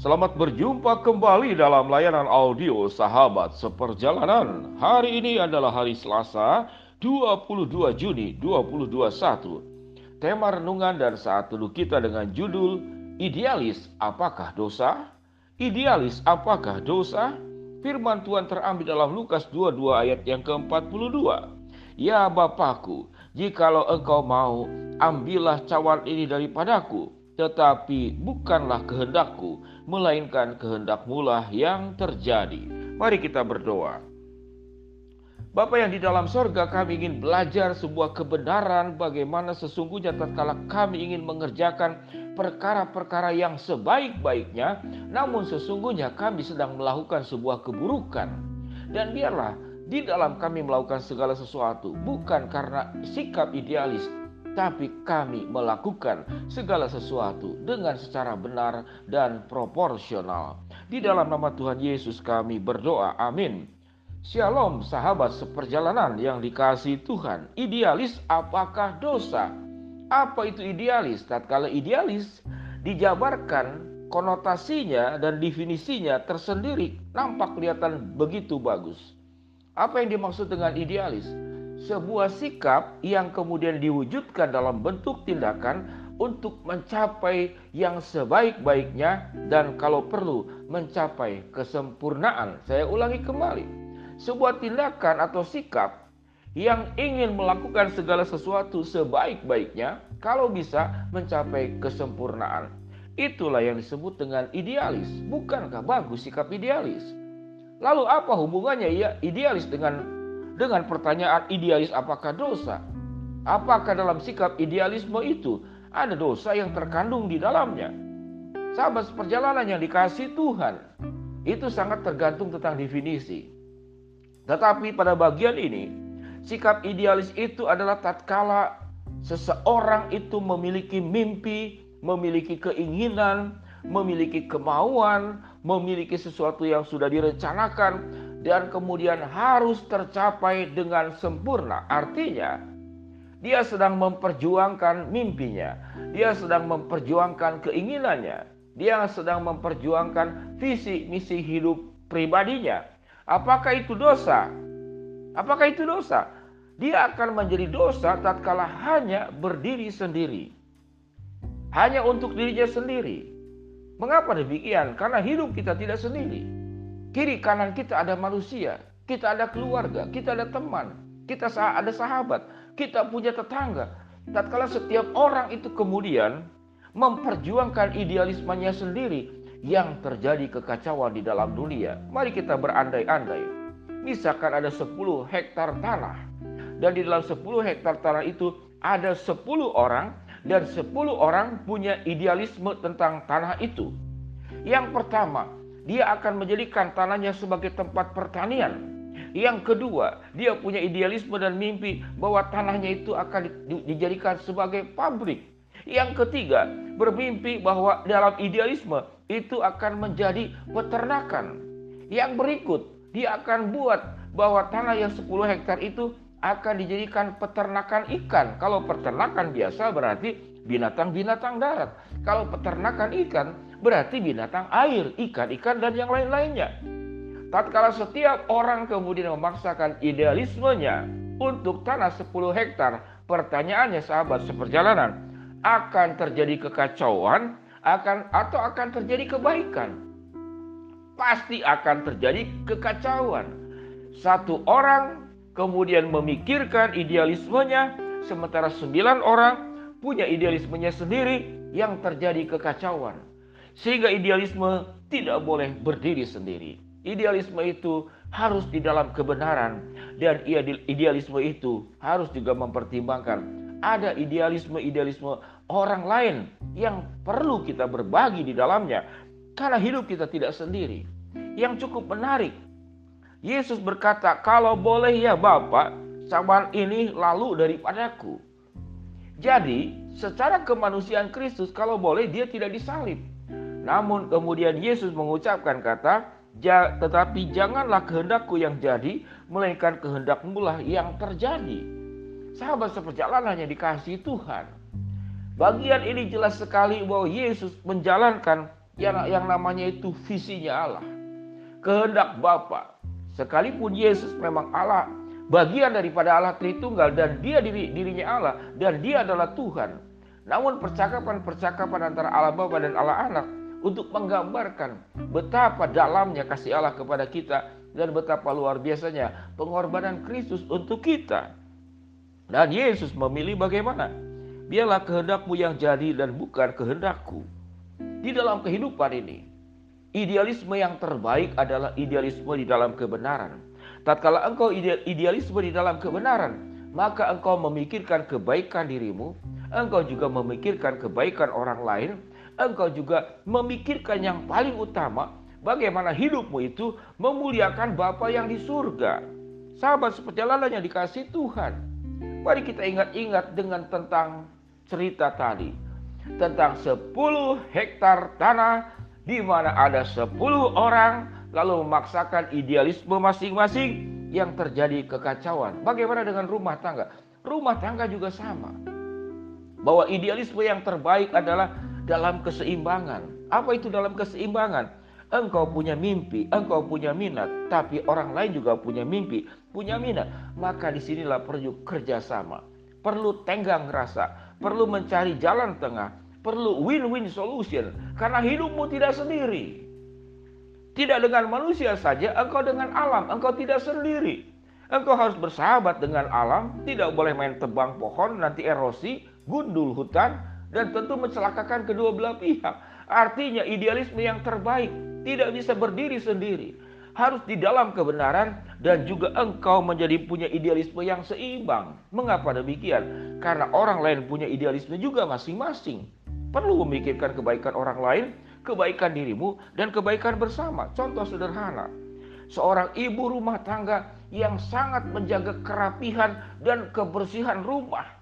Selamat berjumpa kembali dalam layanan audio Sahabat Seperjalanan. Hari ini adalah hari Selasa, 22 Juni 2021. Tema renungan dan saat teduh kita dengan judul Idealis apakah dosa? Idealis apakah dosa? Firman Tuhan terambil dalam Lukas 22 ayat yang ke-42. Ya Bapakku, jikalau engkau mau, ambillah cawan ini daripadaku tetapi bukanlah kehendakku, melainkan kehendakmu lah yang terjadi. Mari kita berdoa. Bapa yang di dalam sorga kami ingin belajar sebuah kebenaran bagaimana sesungguhnya tatkala kami ingin mengerjakan perkara-perkara yang sebaik-baiknya namun sesungguhnya kami sedang melakukan sebuah keburukan dan biarlah di dalam kami melakukan segala sesuatu bukan karena sikap idealis tapi kami melakukan segala sesuatu dengan secara benar dan proporsional. Di dalam nama Tuhan Yesus kami berdoa. Amin. Shalom sahabat seperjalanan yang dikasih Tuhan. Idealis apakah dosa? Apa itu idealis? Tatkala idealis dijabarkan konotasinya dan definisinya tersendiri nampak kelihatan begitu bagus. Apa yang dimaksud dengan idealis? Sebuah sikap yang kemudian diwujudkan dalam bentuk tindakan untuk mencapai yang sebaik-baiknya dan kalau perlu mencapai kesempurnaan. Saya ulangi kembali. Sebuah tindakan atau sikap yang ingin melakukan segala sesuatu sebaik-baiknya kalau bisa mencapai kesempurnaan. Itulah yang disebut dengan idealis. Bukankah bagus sikap idealis? Lalu apa hubungannya ya idealis dengan dengan pertanyaan idealis apakah dosa? Apakah dalam sikap idealisme itu ada dosa yang terkandung di dalamnya? Sahabat perjalanan yang dikasih Tuhan, itu sangat tergantung tentang definisi. Tetapi pada bagian ini, sikap idealis itu adalah tatkala seseorang itu memiliki mimpi, memiliki keinginan, memiliki kemauan, memiliki sesuatu yang sudah direncanakan, dan kemudian harus tercapai dengan sempurna. Artinya, dia sedang memperjuangkan mimpinya, dia sedang memperjuangkan keinginannya, dia sedang memperjuangkan visi misi hidup pribadinya. Apakah itu dosa? Apakah itu dosa? Dia akan menjadi dosa tatkala hanya berdiri sendiri. Hanya untuk dirinya sendiri. Mengapa demikian? Karena hidup kita tidak sendiri. Kiri kanan kita ada manusia, kita ada keluarga, kita ada teman, kita ada sahabat, kita punya tetangga. Tatkala setiap orang itu kemudian memperjuangkan idealismenya sendiri yang terjadi kekacauan di dalam dunia. Mari kita berandai-andai. Misalkan ada 10 hektar tanah dan di dalam 10 hektar tanah itu ada 10 orang dan 10 orang punya idealisme tentang tanah itu. Yang pertama, dia akan menjadikan tanahnya sebagai tempat pertanian. Yang kedua, dia punya idealisme dan mimpi bahwa tanahnya itu akan dijadikan sebagai pabrik. Yang ketiga, bermimpi bahwa dalam idealisme itu akan menjadi peternakan. Yang berikut, dia akan buat bahwa tanah yang 10 hektar itu akan dijadikan peternakan ikan. Kalau peternakan biasa berarti binatang-binatang darat. Kalau peternakan ikan berarti binatang air, ikan-ikan dan yang lain-lainnya. Tatkala setiap orang kemudian memaksakan idealismenya untuk tanah 10 hektar, pertanyaannya sahabat seperjalanan, akan terjadi kekacauan akan atau akan terjadi kebaikan? Pasti akan terjadi kekacauan. Satu orang kemudian memikirkan idealismenya, sementara sembilan orang punya idealismenya sendiri yang terjadi kekacauan. Sehingga idealisme tidak boleh berdiri sendiri. Idealisme itu harus di dalam kebenaran dan idealisme itu harus juga mempertimbangkan ada idealisme-idealisme orang lain yang perlu kita berbagi di dalamnya karena hidup kita tidak sendiri. Yang cukup menarik, Yesus berkata, "Kalau boleh ya Bapak, cawan ini lalu daripadaku." Jadi, secara kemanusiaan Kristus kalau boleh dia tidak disalib. Namun kemudian Yesus mengucapkan kata, tetapi janganlah kehendakku yang jadi, melainkan kehendakmu lah yang terjadi. Sahabat seperjalanan yang dikasih Tuhan. Bagian ini jelas sekali bahwa Yesus menjalankan yang yang namanya itu visinya Allah. Kehendak Bapa. Sekalipun Yesus memang Allah, bagian daripada Allah Tritunggal dan dia diri dirinya Allah dan dia adalah Tuhan. Namun percakapan-percakapan antara Allah Bapa dan Allah Anak untuk menggambarkan betapa dalamnya kasih Allah kepada kita dan betapa luar biasanya pengorbanan Kristus untuk kita. Dan Yesus memilih bagaimana? Biarlah kehendakmu yang jadi dan bukan kehendakku. Di dalam kehidupan ini, idealisme yang terbaik adalah idealisme di dalam kebenaran. Tatkala engkau idealisme di dalam kebenaran, maka engkau memikirkan kebaikan dirimu, engkau juga memikirkan kebaikan orang lain, engkau juga memikirkan yang paling utama, bagaimana hidupmu itu memuliakan Bapa yang di surga. Sahabat seperjalanan yang dikasih Tuhan. Mari kita ingat-ingat dengan tentang cerita tadi tentang 10 hektar tanah di mana ada 10 orang lalu memaksakan idealisme masing-masing yang terjadi kekacauan. Bagaimana dengan rumah tangga? Rumah tangga juga sama. Bahwa idealisme yang terbaik adalah dalam keseimbangan. Apa itu dalam keseimbangan? Engkau punya mimpi, engkau punya minat, tapi orang lain juga punya mimpi, punya minat. Maka di sinilah perlu kerjasama, perlu tenggang rasa, perlu mencari jalan tengah, perlu win-win solution karena hidupmu tidak sendiri. Tidak dengan manusia saja, engkau dengan alam, engkau tidak sendiri. Engkau harus bersahabat dengan alam, tidak boleh main tebang pohon, nanti erosi, gundul hutan, dan tentu mencelakakan kedua belah pihak. Artinya idealisme yang terbaik tidak bisa berdiri sendiri harus di dalam kebenaran dan juga engkau menjadi punya idealisme yang seimbang. Mengapa demikian? Karena orang lain punya idealisme juga masing-masing. Perlu memikirkan kebaikan orang lain, kebaikan dirimu, dan kebaikan bersama. Contoh sederhana, seorang ibu rumah tangga yang sangat menjaga kerapihan dan kebersihan rumah.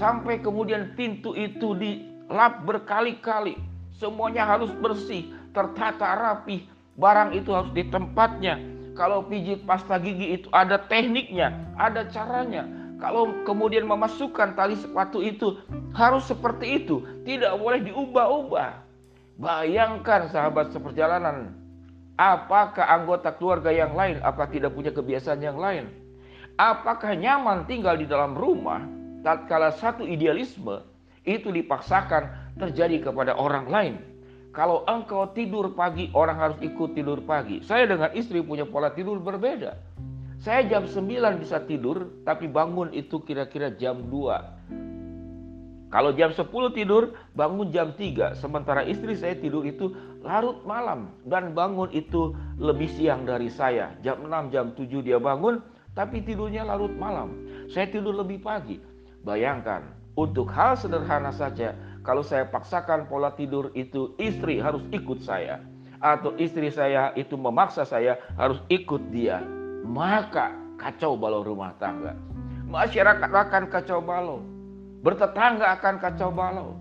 Sampai kemudian pintu itu dilap berkali-kali. Semuanya harus bersih, tertata rapi, Barang itu harus di tempatnya. Kalau pijit pasta gigi itu ada tekniknya, ada caranya. Kalau kemudian memasukkan tali sepatu itu harus seperti itu, tidak boleh diubah-ubah. Bayangkan sahabat seperjalanan, apakah anggota keluarga yang lain apakah tidak punya kebiasaan yang lain? Apakah nyaman tinggal di dalam rumah tatkala satu idealisme itu dipaksakan terjadi kepada orang lain? Kalau engkau tidur pagi, orang harus ikut tidur pagi. Saya dengan istri punya pola tidur berbeda. Saya jam 9 bisa tidur, tapi bangun itu kira-kira jam 2. Kalau jam 10 tidur, bangun jam 3. Sementara istri saya tidur itu larut malam. Dan bangun itu lebih siang dari saya. Jam 6, jam 7 dia bangun, tapi tidurnya larut malam. Saya tidur lebih pagi. Bayangkan, untuk hal sederhana saja, kalau saya paksakan pola tidur itu istri harus ikut saya. Atau istri saya itu memaksa saya harus ikut dia. Maka kacau balau rumah tangga. Masyarakat akan kacau balau bertetangga akan kacau balau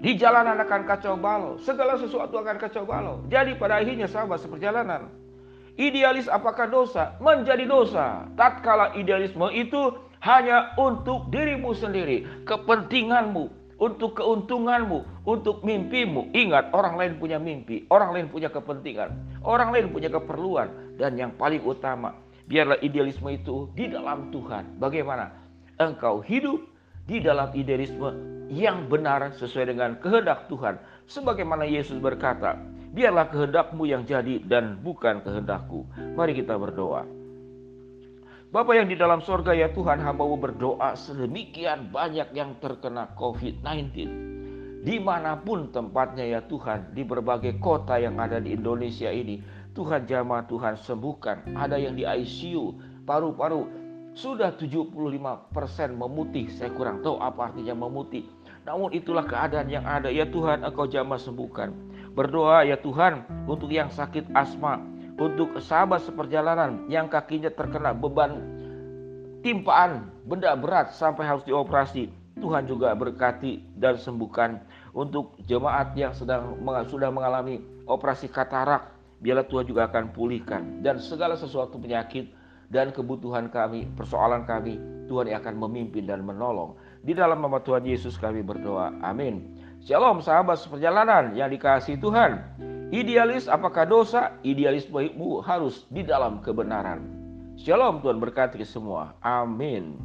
di jalanan akan kacau balau segala sesuatu akan kacau balau jadi pada akhirnya sahabat seperjalanan idealis apakah dosa menjadi dosa tatkala idealisme itu hanya untuk dirimu sendiri kepentinganmu untuk keuntunganmu, untuk mimpimu. Ingat, orang lain punya mimpi, orang lain punya kepentingan, orang lain punya keperluan, dan yang paling utama, biarlah idealisme itu di dalam Tuhan. Bagaimana engkau hidup di dalam idealisme yang benar sesuai dengan kehendak Tuhan, sebagaimana Yesus berkata, "Biarlah kehendakmu yang jadi dan bukan kehendakku." Mari kita berdoa. Bapak yang di dalam sorga ya Tuhan hambamu berdoa sedemikian banyak yang terkena COVID-19. Di mana pun tempatnya ya Tuhan di berbagai kota yang ada di Indonesia ini. Tuhan jamah Tuhan sembuhkan. Ada yang di ICU, paru-paru sudah 75% memutih. Saya kurang tahu apa artinya memutih. Namun itulah keadaan yang ada. Ya Tuhan engkau jamah sembuhkan. Berdoa ya Tuhan untuk yang sakit asma untuk sahabat seperjalanan yang kakinya terkena beban timpaan benda berat sampai harus dioperasi. Tuhan juga berkati dan sembuhkan untuk jemaat yang sedang sudah mengalami operasi katarak. Biarlah Tuhan juga akan pulihkan dan segala sesuatu penyakit dan kebutuhan kami, persoalan kami, Tuhan yang akan memimpin dan menolong. Di dalam nama Tuhan Yesus kami berdoa. Amin. Shalom sahabat seperjalanan yang dikasih Tuhan. Idealis apakah dosa? Idealisme ibu harus di dalam kebenaran. Shalom Tuhan berkati semua. Amin.